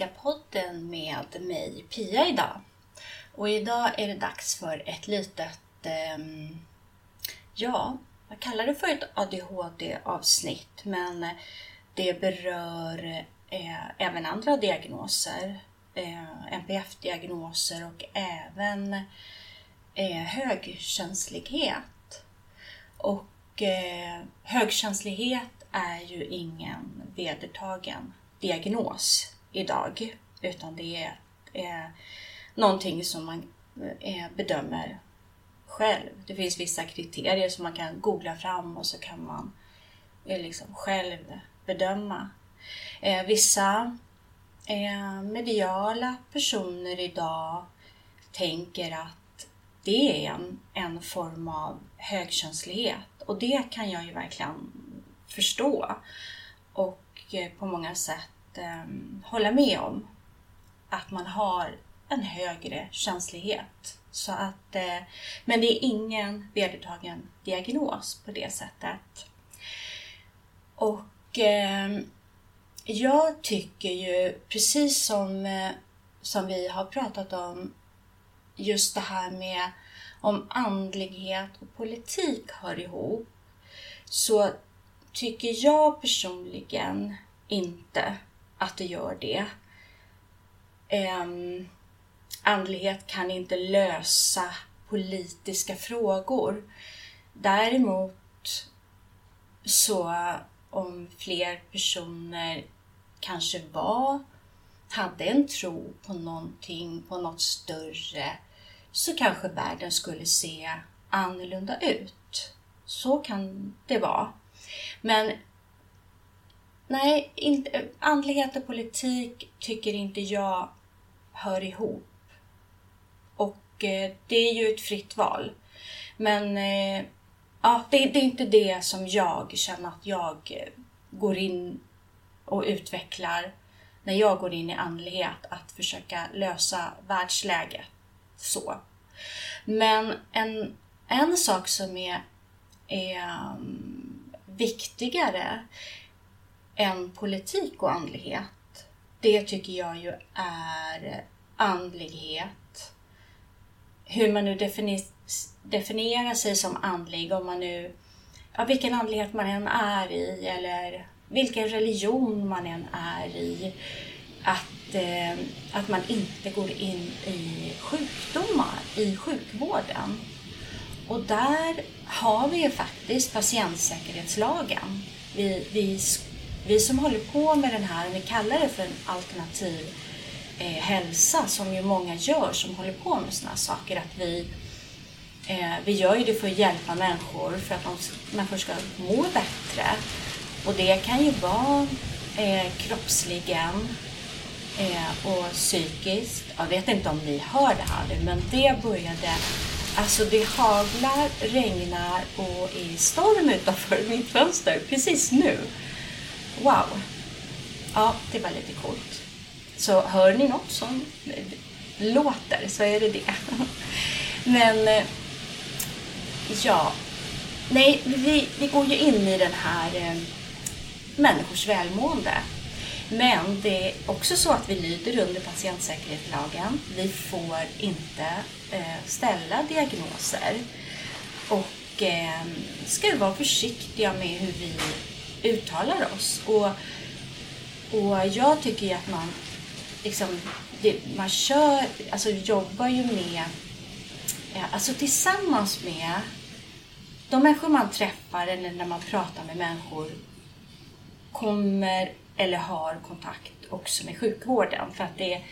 och podden med mig Pia idag. Och idag är det dags för ett litet, eh, ja, vad kallar det för ett ADHD-avsnitt, men det berör eh, även andra diagnoser, eh, NPF-diagnoser och även eh, högkänslighet. Och eh, högkänslighet är ju ingen vedertagen diagnos idag, utan det är, är någonting som man är, bedömer själv. Det finns vissa kriterier som man kan googla fram och så kan man eh, liksom själv bedöma. Eh, vissa eh, mediala personer idag tänker att det är en, en form av högkänslighet och det kan jag ju verkligen förstå och eh, på många sätt eh, hålla med om. Att man har en högre känslighet. Så att, eh, men det är ingen vedertagen diagnos på det sättet. Och eh, jag tycker ju, precis som, eh, som vi har pratat om, just det här med om andlighet och politik hör ihop, så tycker jag personligen inte att det gör det. Um, andlighet kan inte lösa politiska frågor. Däremot så om fler personer kanske var, hade en tro på någonting, på något större, så kanske världen skulle se annorlunda ut. Så kan det vara. Men nej, inte, andlighet och politik tycker inte jag hör ihop. Och eh, det är ju ett fritt val. Men eh, ja, det, det, är inte det som jag känner att jag eh, går in och utvecklar när jag går in i andlighet, att försöka lösa världsläget. Så. Men en, en sak som är, är mm, viktigare än politik och andlighet, det tycker jag ju är andlighet. Hur man nu definierar sig som andlig, om man nu, ja, vilken andlighet man än är i eller vilken religion man än är i. Att, eh, att man inte går in i sjukdomar i sjukvården. Och där har vi ju faktiskt patientsäkerhetslagen. Vi, vi, vi som håller på med den här, vi kallar det för en alternativ eh, hälsa, som ju många gör som håller på med sådana saker, att vi, eh, vi gör ju det för att hjälpa människor, för att de, människor ska må bättre. Och det kan ju vara eh, kroppsligen eh, och psykiskt. Jag vet inte om ni hör det här nu, men det började Alltså det haglar, regnar och är storm utanför mitt fönster precis nu. Wow! Ja, det var lite coolt. Så hör ni något som låter så är det det. Men eh, ja, nej, vi, vi går ju in i den här eh, människors välmående. Men det är också så att vi lyder under patientsäkerhetslagen. Vi får inte eh, ställa diagnoser och eh, ska vara försiktiga med hur vi uttalar oss. Och, och jag tycker ju att man liksom, det, man kör, alltså jobbar ju med, eh, alltså tillsammans med de människor man träffar eller när man pratar med människor kommer eller har kontakt också med sjukvården. För att det,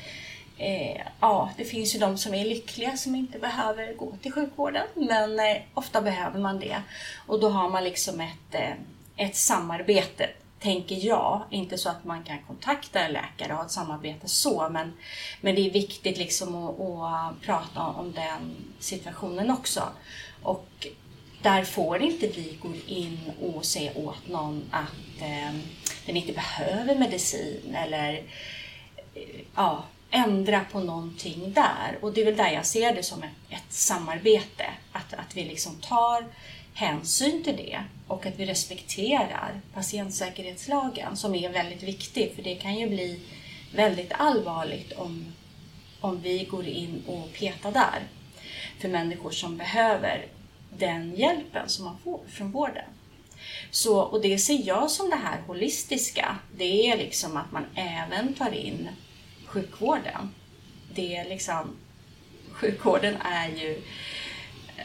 eh, ja, det finns ju de som är lyckliga som inte behöver gå till sjukvården, men eh, ofta behöver man det. Och då har man liksom ett, eh, ett samarbete, tänker jag. Inte så att man kan kontakta en läkare och ha ett samarbete så, men, men det är viktigt liksom att, att prata om den situationen också. Och där får inte vi gå in och säga åt någon att eh, den inte behöver medicin eller eh, ja, ändra på någonting där. Och det är väl där jag ser det som ett, ett samarbete. Att, att vi liksom tar hänsyn till det och att vi respekterar patientsäkerhetslagen som är väldigt viktig för det kan ju bli väldigt allvarligt om, om vi går in och petar där för människor som behöver den hjälpen som man får från vården. Så, och det ser jag som det här holistiska. Det är liksom att man även tar in sjukvården. Det är liksom, sjukvården är ju,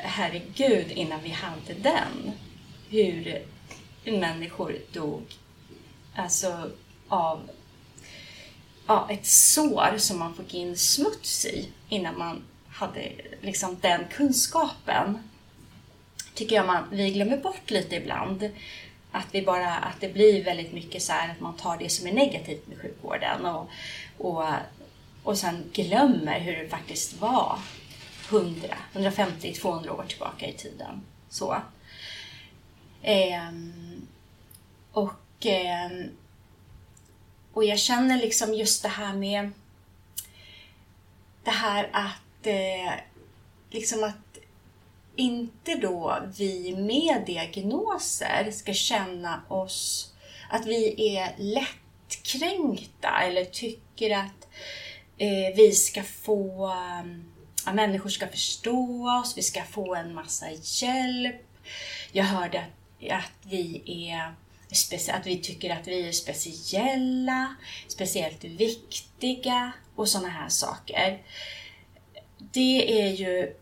herregud innan vi hade den, hur människor dog alltså av ja, ett sår som man fick in smuts i innan man hade liksom den kunskapen. Tycker jag man, vi glömmer bort lite ibland. Att, vi bara, att det blir väldigt mycket så här att man tar det som är negativt med sjukvården och, och, och sen glömmer hur det faktiskt var 100, 150, 200 år tillbaka i tiden. Så. Eh, och, eh, och jag känner liksom just det här med det här att eh, liksom att inte då vi med diagnoser ska känna oss att vi är lättkränkta eller tycker att eh, vi ska få, ehm, att människor ska förstå oss, vi ska få en massa hjälp. Jag hörde att, att vi är att vi tycker att vi är speciella, speciellt viktiga och sådana här saker. Det är ju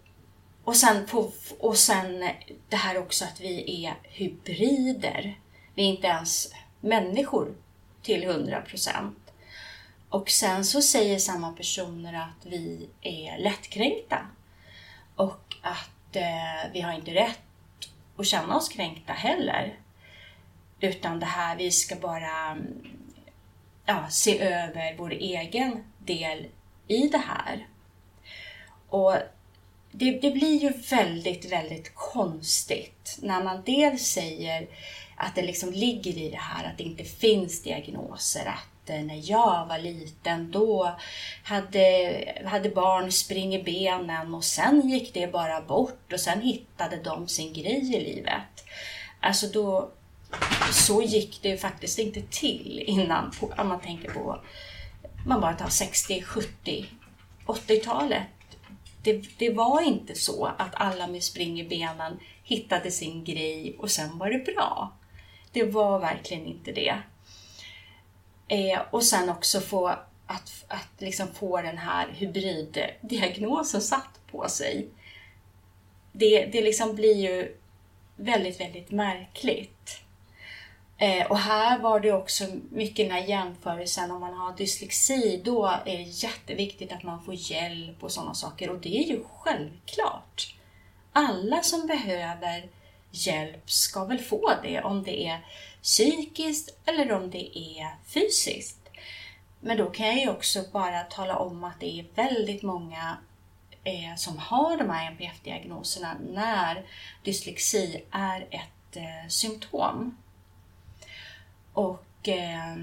och sen, på, och sen det här också att vi är hybrider. Vi är inte ens människor till 100 procent. Och sen så säger samma personer att vi är lättkränkta. Och att eh, vi har inte rätt att känna oss kränkta heller. Utan det här, vi ska bara mm, ja, se över vår egen del i det här. Och det, det, blir ju väldigt, väldigt konstigt när man dels säger att det liksom ligger i det här att det inte finns diagnoser. Att att när jag var liten då hade, hade barn spring i benen och sen gick det bara bort och sen hittade de sin grej i livet. Alltså då, så gick det faktiskt inte till innan, om man tänker på, man bara tar 60, 70, 80-talet det, det var inte så att alla med spring i benen hittade sin grej och sen var det bra. Det var verkligen inte det. Eh, och sen också få att, att liksom få den här hybriddiagnosen satt på sig. Det, det liksom blir ju väldigt, väldigt märkligt. Eh, och här var det också mycket den här jämförelsen om man har dyslexi, då är det jätteviktigt att man får hjälp och sådana saker. Och det är ju självklart. Alla som behöver hjälp ska väl få det, om det är psykiskt eller om det är fysiskt. Men då kan jag ju också bara tala om att det är väldigt många eh, som har de här NPF-diagnoserna när dyslexi är ett eh, symptom. Och, eh,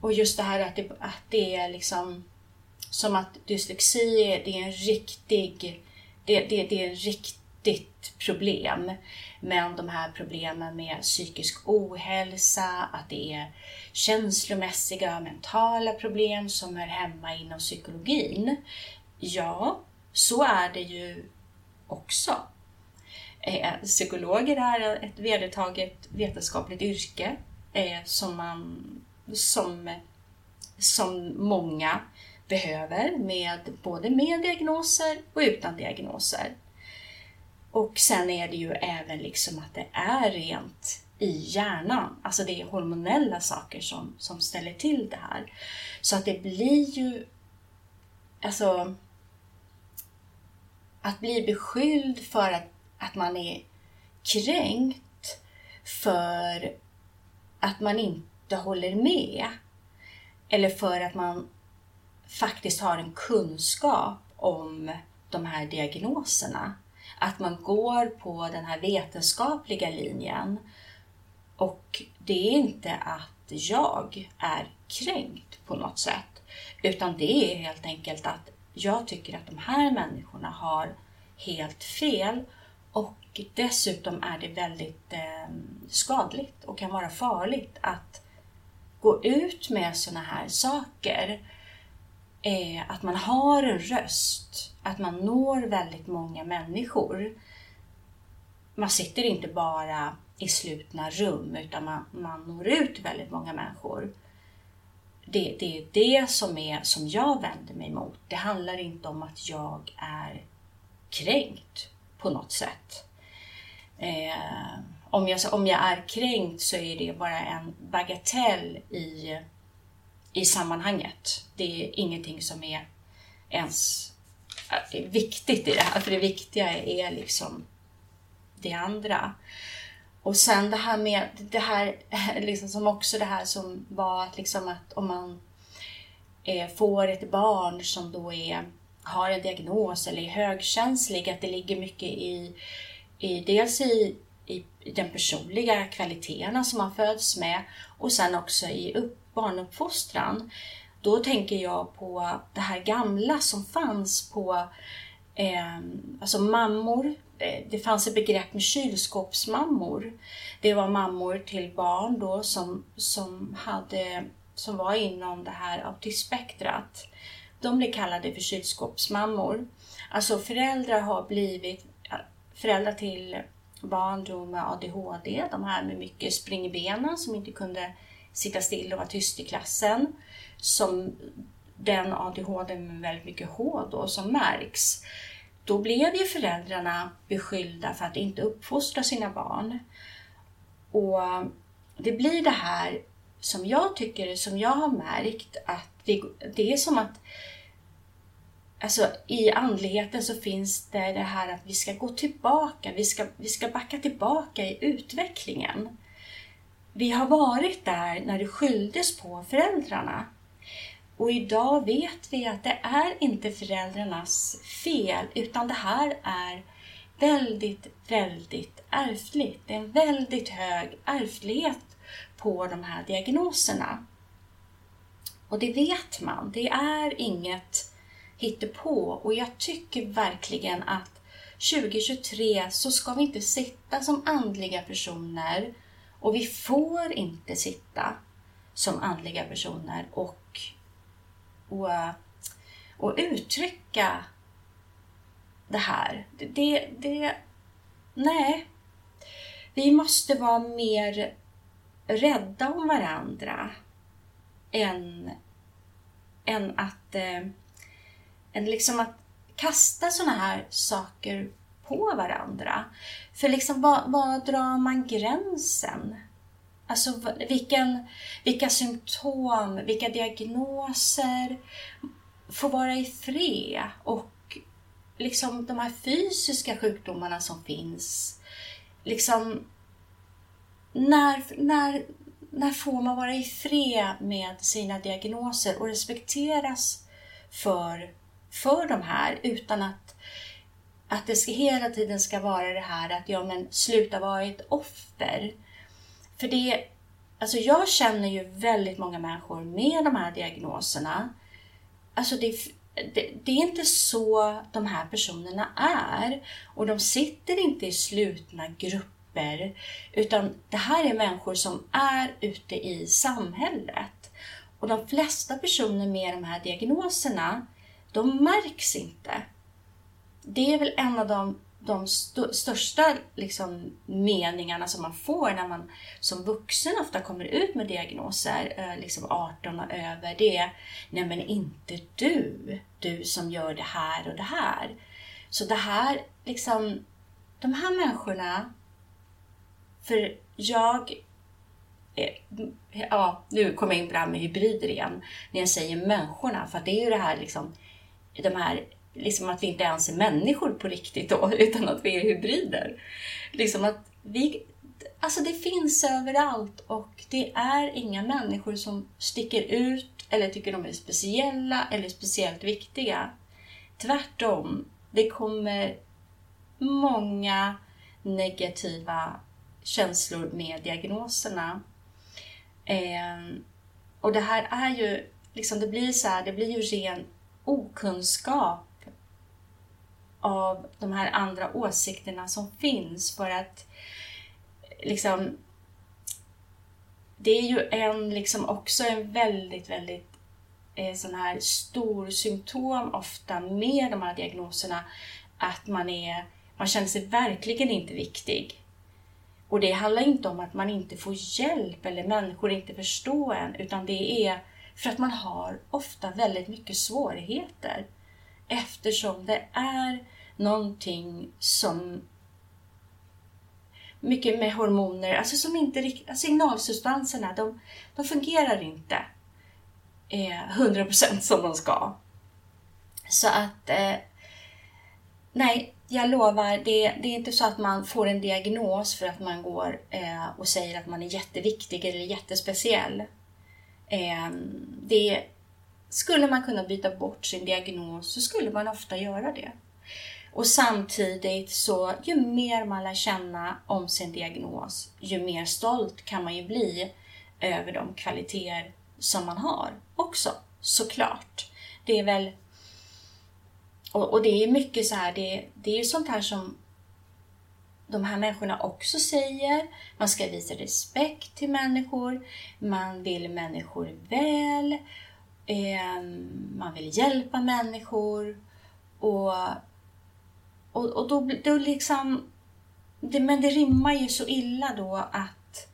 och just det här att det, att det är liksom som att dyslexi är, det är en riktig, det, det, det är ett riktigt problem. Men de här problemen med psykisk ohälsa, att det är känslomässiga, mentala problem som hör hemma inom psykologin. Ja, så är det ju också. Eh, psykologer är ett vedertaget vetenskapligt yrke eh, som, man, som, som många behöver, med, både med diagnoser och utan diagnoser. Och sen är det ju även liksom att det är rent i hjärnan. Alltså det är hormonella saker som, som ställer till det här. Så att det blir ju... Alltså... Att bli beskylld för att, att man är kränkt för att man inte håller med. Eller för att man faktiskt har en kunskap om de här diagnoserna. Att man går på den här vetenskapliga linjen. Och det är inte att jag är kränkt på något sätt. Utan det är helt enkelt att jag tycker att de här människorna har helt fel och dessutom är det väldigt ehm, skadligt och kan vara farligt att gå ut med sådana här saker. Eh, att man har en röst, att man når väldigt många människor. Man sitter inte bara i slutna rum utan man, man når ut till väldigt många människor. Det, det är det som, är, som jag vänder mig mot. Det handlar inte om att jag är kränkt på något sätt. Eh, om, jag, om jag är kränkt så är det bara en bagatell i, i sammanhanget. Det är ingenting som är ens viktigt i det här, för det viktiga är liksom det andra. Och sen det här med det här, liksom som också det här som var att, liksom att om man eh, får ett barn som då är, har en diagnos eller är högkänslig, att det ligger mycket i, i dels i, i den personliga kvaliteterna som man föds med och sen också i upp, barnuppfostran. Då tänker jag på det här gamla som fanns på eh, alltså mammor eh, det fanns ett begrepp med kylskåpsmammor. Det var mammor till barn då som, som, hade, som var inom det här autismspektrat. De blev kallade för kylskåpsmammor. Alltså föräldrar har blivit föräldrar till barn då med ADHD, de här med mycket spring i benen som inte kunde sitta still och vara tyst i klassen. Som den ADHD med väldigt mycket H då som märks då blev ju föräldrarna beskyllda för att inte uppfostra sina barn. Och det blir det här som jag tycker, som jag har märkt, att det, det är som att Alltså i andligheten så finns det det här att vi ska gå tillbaka, vi ska, vi ska backa tillbaka i utvecklingen. Vi har varit där när det skylldes på föräldrarna. Och idag vet vi att det är inte föräldrarnas fel, utan det här är väldigt, väldigt ärftligt. Det är en väldigt hög ärftlighet på de här diagnoserna. Och det vet man. Det är inget hittepå. Och jag tycker verkligen att 2023 så ska vi inte sitta som andliga personer och vi får inte sitta som andliga personer och och, och uttrycka det här. Det, det, nej. Vi måste vara mer rädda om varandra än, än att eh, än liksom att kasta sådana här saker på varandra. För liksom, var, var drar man gränsen? Alltså vilken, vilka symptom, vilka diagnoser får vara i fred och liksom de här fysiska sjukdomarna som finns. Liksom, när, när, när får man vara i fred med sina diagnoser och respekteras för, för de här utan att, att det ska, hela tiden ska vara det här att ja, men sluta vara ett offer. För det, alltså jag känner ju väldigt många människor med de här diagnoserna. Alltså det, det, det, är inte så de här personerna är. Och de sitter inte i slutna grupper. Utan det här är människor som är ute i samhället. Och de flesta personer med de här diagnoserna, de märks inte. Det är väl en av de de st största liksom, meningarna som man får när man som vuxen ofta kommer ut med diagnoser, eh, liksom 18 och över, det är Nej men inte du, du som gör det här och det här. Så det här, liksom, de här människorna, för jag Ja, nu kommer jag in på det här med hybrider igen. När jag säger människorna, för det är ju det här liksom, de här liksom att vi inte ens är människor på riktigt då, utan att vi är hybrider. Liksom att vi, alltså det finns överallt och det är inga människor som sticker ut eller tycker de är speciella eller speciellt viktiga. Tvärtom, det kommer många negativa känslor med diagnoserna. Eh, och det här är ju, liksom det blir så här, det blir ju ren okunskap av de här andra åsikterna som finns för att liksom det är ju en liksom också en väldigt, väldigt eh, sån här stor symptom ofta med de här diagnoserna att man är, man känner sig verkligen inte viktig. Och det handlar inte om att man inte får hjälp eller människor inte förstår en, utan det är för att man har ofta väldigt mycket svårigheter. Eftersom det är någonting som mycket med hormoner, alltså som inte riktigt, alltså signalsubstanserna, de, de fungerar inte eh, 100% som de ska. Så att, eh, nej, jag lovar, det, det, är inte så att man får en diagnos för att man går eh, och säger att man är jätteviktig eller jättespeciell. Eh, det, skulle man kunna byta bort sin diagnos så skulle man ofta göra det. Och samtidigt så, ju mer man lär känna om sin diagnos, ju mer stolt kan man ju bli över de kvaliteter som man har också, såklart. Det är väl... Och, och det är mycket så här, det, det är ju sånt här som de här människorna också säger. Man ska visa respekt till människor, man vill människor väl, eh, man vill hjälpa människor och och, och då, då liksom... Det, men det rimmar ju så illa då att,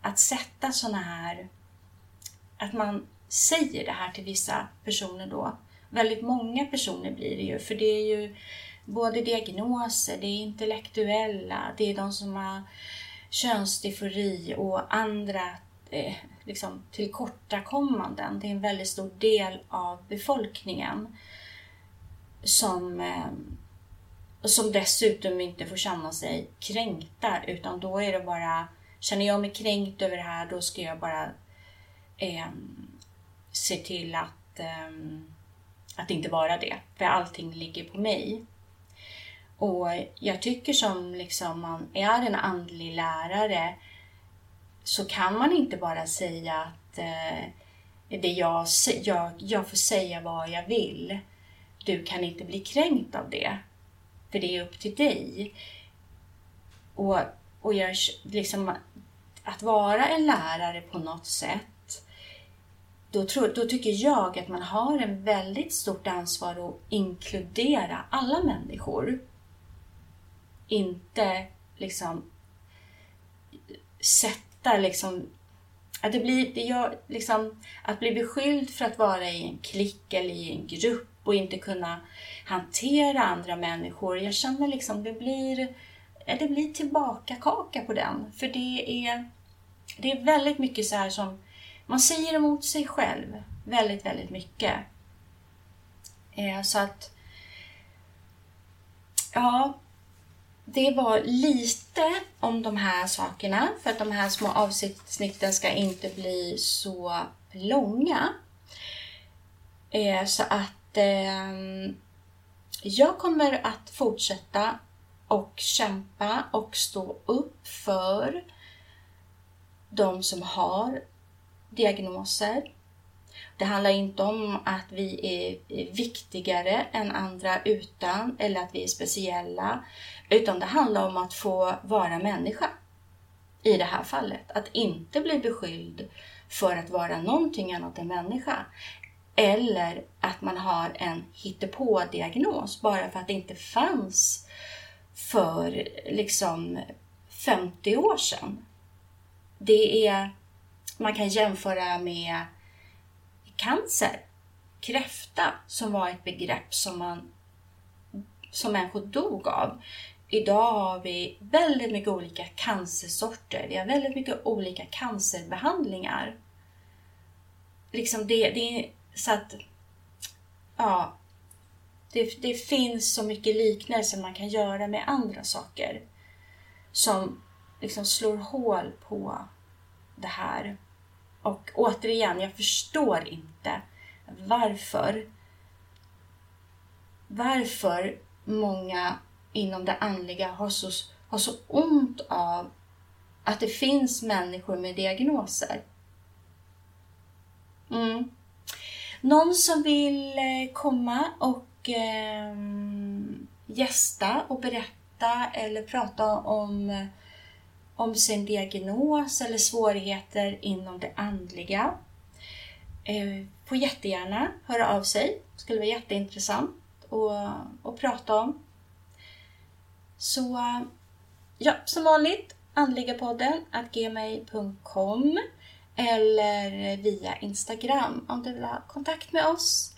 att sätta såna här... Att man säger det här till vissa personer då. Väldigt många personer blir det ju, för det är ju både diagnoser, det är intellektuella, det är de som har könsdysfori och andra eh, liksom, tillkortakommanden. Det är en väldigt stor del av befolkningen som eh, som dessutom inte får känna sig kränkta utan då är det bara, känner jag mig kränkt över det här då ska jag bara eh, se till att, eh, att inte vara det. För allting ligger på mig. Och jag tycker som liksom man är en andlig lärare så kan man inte bara säga att eh, det jag, jag, jag får säga vad jag vill. Du kan inte bli kränkt av det. För det är upp till dig. Och, och jag, liksom, att vara en lärare på något sätt, då, tror, då tycker jag att man har en väldigt stort ansvar att inkludera alla människor. Inte liksom eh, sätta liksom att, det blir, det gör, liksom, att bli beskylld för att vara i en klick eller i en grupp och inte kunna hantera andra människor. Jag känner liksom det blir, eh, det blir tillbaka kaka på den. För det är, det är väldigt mycket så här som man säger emot sig själv. Väldigt, väldigt mycket. Eh, så att Ja, det var lite om de här sakerna för att de här små avsnitten ska inte bli så långa. Eh, så att eh, jag kommer att fortsätta och kämpa och stå upp för de som har diagnoser. Det handlar inte om att vi är viktigare än andra utan, eller att vi är speciella, utan det handlar om att få vara människa. I det här fallet. Att inte bli beskylld för att vara någonting annat än människa. Eller att man har en hittepå-diagnos bara för att det inte fanns för liksom 50 år sedan. Det är, man kan jämföra med cancer, kräfta som var ett begrepp som, man, som människor dog av. Idag har vi väldigt mycket olika cancersorter. Vi har väldigt mycket olika cancerbehandlingar. Liksom det, det, så att, ja, det, det finns så mycket liknelser man kan göra med andra saker som liksom slår hål på det här. Och återigen, jag förstår inte varför varför många inom det andliga har så, har så ont av att det finns människor med diagnoser. Mm. Någon som vill eh, komma och eh, gästa och berätta eller prata om, eh, om sin diagnos eller svårigheter inom det andliga eh, får jättegärna höra av sig. Det skulle vara jätteintressant att, att prata om. Så ja, som vanligt andligapodden gmail.com eller via Instagram om du vill ha kontakt med oss.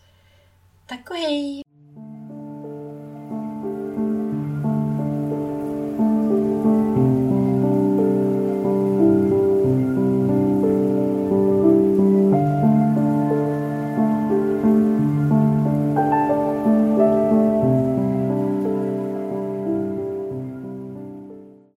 Tack och hej!